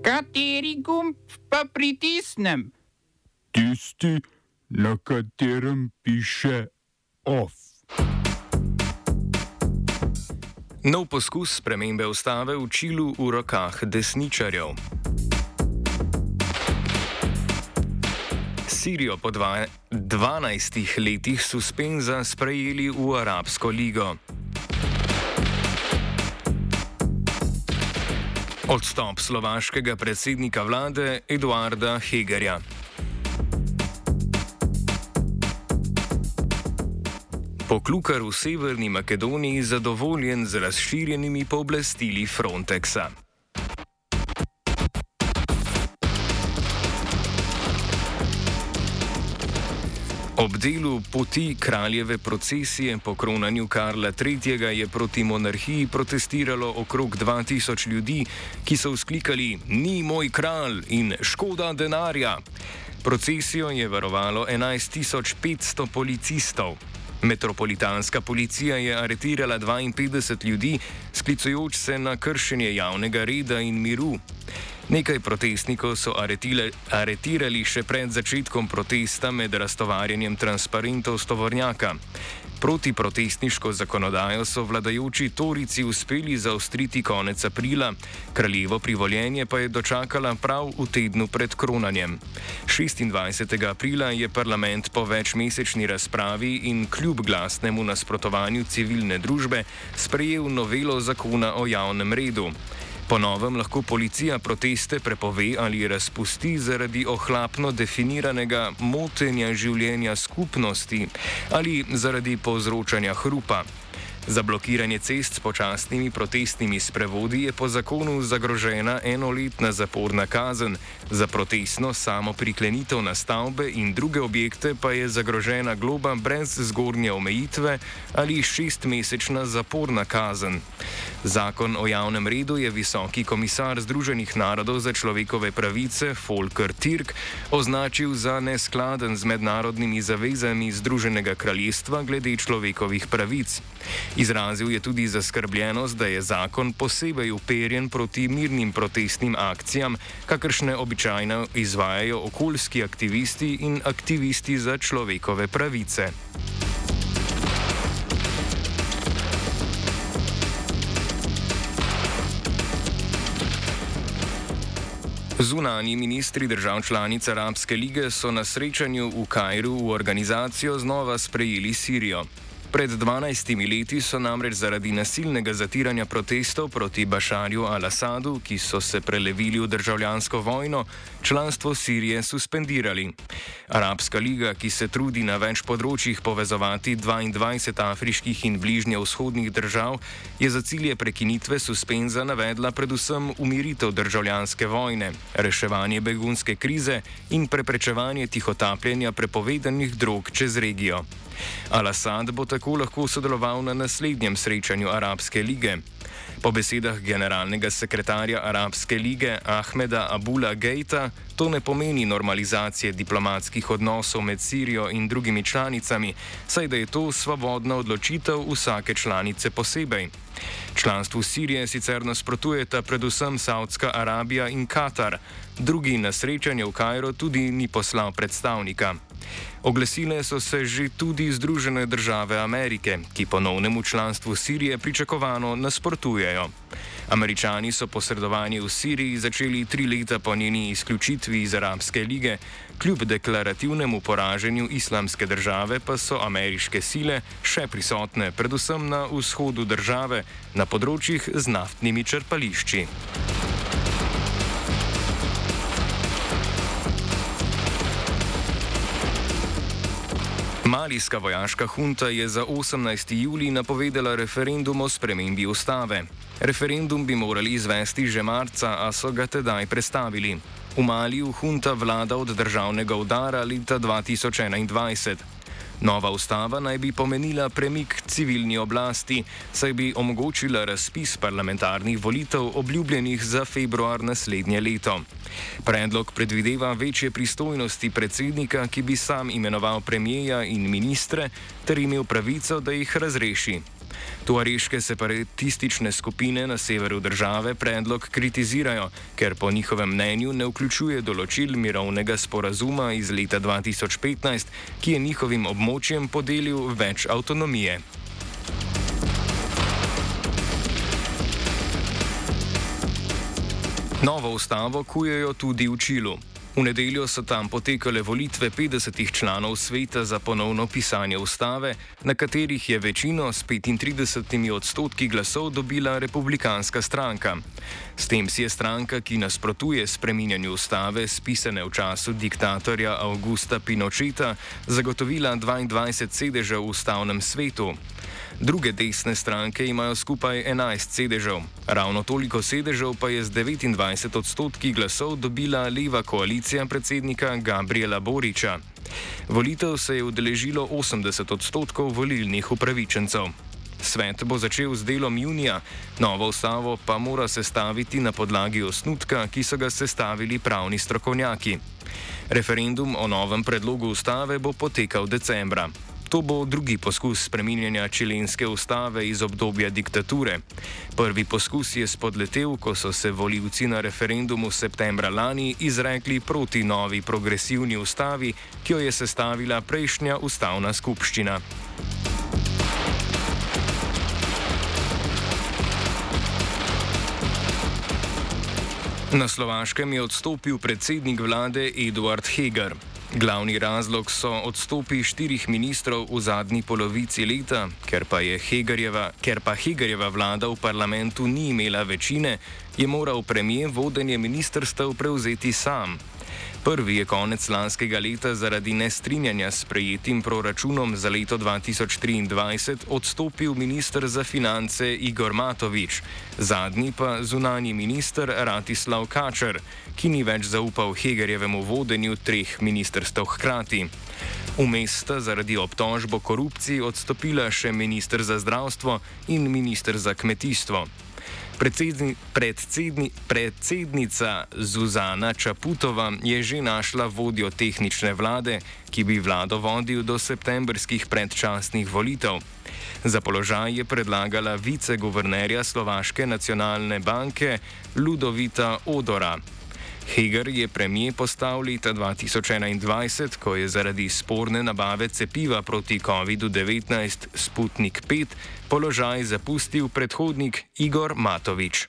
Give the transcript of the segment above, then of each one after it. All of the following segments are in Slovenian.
Kateri gumb pa pritisnem? Tisti, na katerem piše OF. Nov poskus spremembe ustave v Čilu v rokah desničarjev. Sirijo po dva, 12 letih suspenza sprejeli v Arabsko ligo. Odstop slovaškega predsednika vlade Eduarda Hegerja. Poklukar v Severni Makedoniji zadovoljen z razširjenimi pooblastili Frontexa. Ob delu poti kraljeve procesije po kronanju Karla III. je proti monarhiji protestiralo okrog 2000 ljudi, ki so vzklikali: Ni moj kralj in škoda denarja. Procesijo je varovalo 11500 policistov. Metropolitanska policija je aretirala 52 ljudi, sklicujoč se na kršenje javnega reda in miru. Nekaj protestnikov so aretile, aretirali še pred začetkom protesta med raztovarjanjem transparentov s tovornjaka. Proti protestniško zakonodajo so vladajoči Torici uspeli zaostriti konec aprila, kraljevo privoljenje pa je dočakala prav v tednu pred kronanjem. 26. aprila je parlament po večmesečni razpravi in kljub glasnemu nasprotovanju civilne družbe sprejel novelo zakona o javnem redu. Po novem lahko policija proteste prepove ali razpusti zaradi ohlapno definiranega motenja življenja skupnosti ali zaradi povzročanja hrupa. Za blokiranje cest s počasnimi protestnimi sprevodi je po zakonu zagrožena enoletna zaporna kazen, za protestno samo priklenitev na stavbe in druge objekte pa je zagrožena globa brez zgornje omejitve ali šestmesečna zaporna kazen. Zakon o javnem redu je visoki komisar Združenih narodov za človekove pravice Volker Tirk označil za neskladen z mednarodnimi zavezami Združenega kraljestva glede človekovih pravic. Izrazil je tudi zaskrbljenost, da je zakon posebej uperjen proti mirnim protestnim akcijam, kakršne običajno izvajajo okoljski aktivisti in aktivisti za človekove pravice. Zunani ministri držav članic Arabske lige so na srečanju v Kajru v organizacijo znova sprejeli Sirijo. Pred 12 leti so namreč zaradi nasilnega zatiranja protestov proti Bašarju al-Assadu, ki so se prelevili v državljansko vojno, članstvo Sirije suspendirali. Arabska liga, ki se trudi na več področjih povezovati 22 afriških in bližnje vzhodnih držav, je za cilje prekinitve suspenza navedla predvsem umiritev državljanske vojne, reševanje begunske krize in preprečevanje tihotapljenja prepovedanih drog čez regijo. Al-Assad bo tako lahko sodeloval na naslednjem srečanju Arabske lige. Po besedah generalnega sekretarja Arabske lige Ahmeda Abula Gejta, to ne pomeni normalizacije diplomatskih odnosov med Sirijo in drugimi članicami, saj da je to svobodna odločitev vsake članice posebej. Članstvu Sirije sicer nasprotujeta predvsem Saudska Arabija in Katar, drugi na srečanje v Kajro tudi ni poslal predstavnika. Oglasile so se že tudi Združene države Amerike, ki ponovnemu članstvu Sirije pričakovano nasprotujejo. Američani so posredovanje v Siriji začeli tri leta po njeni izključitvi iz Arabske lige, kljub deklarativnemu poraženju islamske države pa so ameriške sile še prisotne, predvsem na vzhodu države, na področjih z naftnimi črpališči. Malijska vojaška hunta je za 18. juli napovedala referendum o spremembi ustave. Referendum bi morali izvesti že marca, a so ga tedaj prestavili. V Maliju hunta vlada od državnega udara leta 2021. Nova ustava naj bi pomenila premik civilni oblasti, saj bi omogočila razpis parlamentarnih volitev obljubljenih za februar naslednje leto. Predlog predvideva večje pristojnosti predsednika, ki bi sam imenoval premijeja in ministre ter imel pravico, da jih razreši. Tuareške separatistične skupine na severu države predlog kritizirajo, ker po njihovem mnenju ne vključuje določil mirovnega sporazuma iz leta 2015, ki je njihovim območjem podelil več avtonomije. Novo ustavo kujejo tudi v Čilu. V nedeljo so tam potekale volitve 50 članov sveta za ponovno pisanje ustave, na katerih je večino s 35 odstotki glasov dobila republikanska stranka. S tem si je stranka, ki nasprotuje spreminjanju ustave, spisane v času diktatorja Augusta Pinocheta, zagotovila 22 sedežev v ustavnem svetu. Druge desne stranke imajo skupaj 11 sedežev. Ravno toliko sedežev pa je z 29 odstotki glasov dobila leva koalicija predsednika Gabriela Boriča. Volitev se je udeležilo 80 odstotkov volilnih upravičencev. Svet bo začel z delom junija, novo ustavo pa mora sestaviti na podlagi osnutka, ki so ga sestavili pravni strokovnjaki. Referendum o novem predlogu ustave bo potekal decembra. To bo drugi poskus spreminjanja čilenske ustave iz obdobja diktature. Prvi poskus je spodletel, ko so se voljivci na referendumu septembra lani izrekli proti novi progresivni ustavi, ki jo je sestavila prejšnja ustavna skupščina. Na Slovaškem je odstopil predsednik vlade Eduard Heger. Glavni razlog so odstopi štirih ministrov v zadnji polovici leta, ker pa, Hegerjeva, ker pa Hegerjeva vlada v parlamentu ni imela večine, je moral premijer vodenje ministrstev prevzeti sam. Prvi je konec lanskega leta zaradi nestrinjanja s prejetim proračunom za leto 2023 odstopil ministr za finance Igor Matovič, zadnji pa zunani minister Ratislav Kačer, ki ni več zaupal Hegerjevemu vodenju treh ministrstev hkrati. Vmes sta zaradi obtožbo korupciji odstopila še ministr za zdravstvo in ministr za kmetijstvo. Predsedni, predsedni, predsednica Zuzana Čaputova je že našla vodjo tehnične vlade, ki bi vlado vodil do septembrskih predčasnih volitev. Za položaj je predlagala viceguvernerja Slovaške nacionalne banke Ludovita Odora. Heger je premije postal leta 2021, ko je zaradi sporne nabave cepiva proti COVID-19 Sputnik 5 položaj zapustil predhodnik Igor Matovič.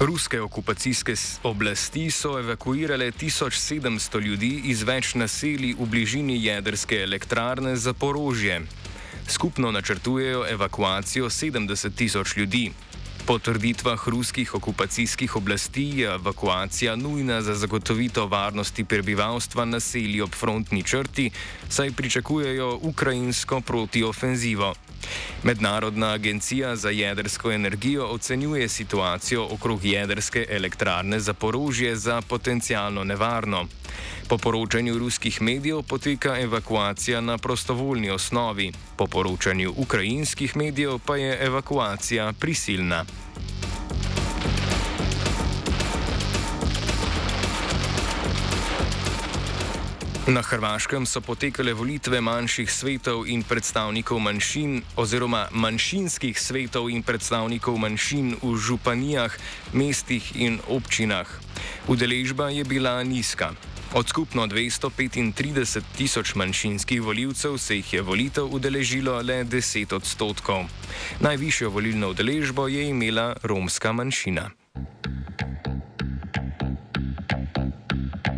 Ruske okupacijske oblasti so evakuirale 1700 ljudi iz več naselij v bližini jedrske elektrarne Zaporožje. Skupno načrtujejo evakuacijo 70 tisoč ljudi. Po trditvah ruskih okupacijskih oblasti je evakuacija nujna za zagotovitev varnosti prebivalstva naselij ob frontni črti, saj pričakujejo ukrajinsko protiofenzivo. Mednarodna agencija za jedrsko energijo ocenjuje situacijo okrog jedrske elektrarne za porožje za potencialno nevarno. Po poročanju ruskih medijev poteka evakuacija na prostovoljni osnovi, po poročanju ukrajinskih medijev pa je evakuacija prisilna. Na Hrvaškem so potekale volitve manjših svetov in predstavnikov manjšin oziroma manjšinskih svetov in predstavnikov manjšin v županijah, mestih in občinah. Udeležba je bila nizka. Od skupno 235 tisoč manjšinskih voljivcev se jih je volitev udeležilo le 10 odstotkov. Najvišjo volilno udeležbo je imela romska manjšina.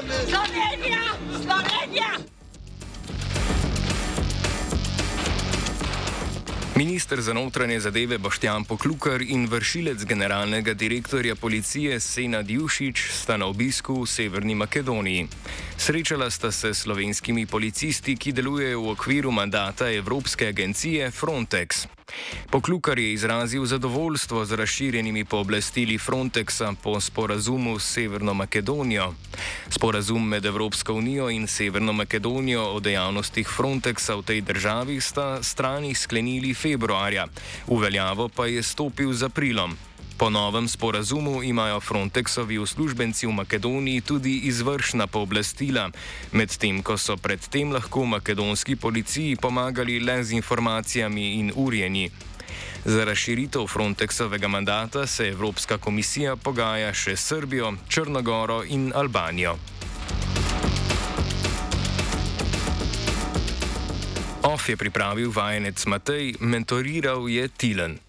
Slovenija, Slovenija. Ministr za notranje zadeve Boštjan Poklukar in vršilec generalnega direktorja policije Senad Jušič sta na obisku v Severni Makedoniji. Srečala sta se s slovenskimi policisti, ki delujejo v okviru mandata Evropske agencije Frontex. Poklukar je izrazil zadovoljstvo z razširjenimi pooblastili Frontexa po sporazumu s Severno Makedonijo. Sporazum med Evropsko unijo in Severno Makedonijo o dejavnostih Frontexa v tej državi sta strani sklenili februarja, uveljavo pa je stopil z aprilom. Po novem sporazumu imajo Frontexovi uslužbenci v Makedoniji tudi izvršna pooblastila, medtem ko so predtem lahko makedonski policiji pomagali le z informacijami in urjenji. Za razširitev Frontexovega mandata se Evropska komisija pogaja še s Srbijo, Črnogoro in Albanijo. OF je pripravil vajenec Matej, mentoriral je Tilen.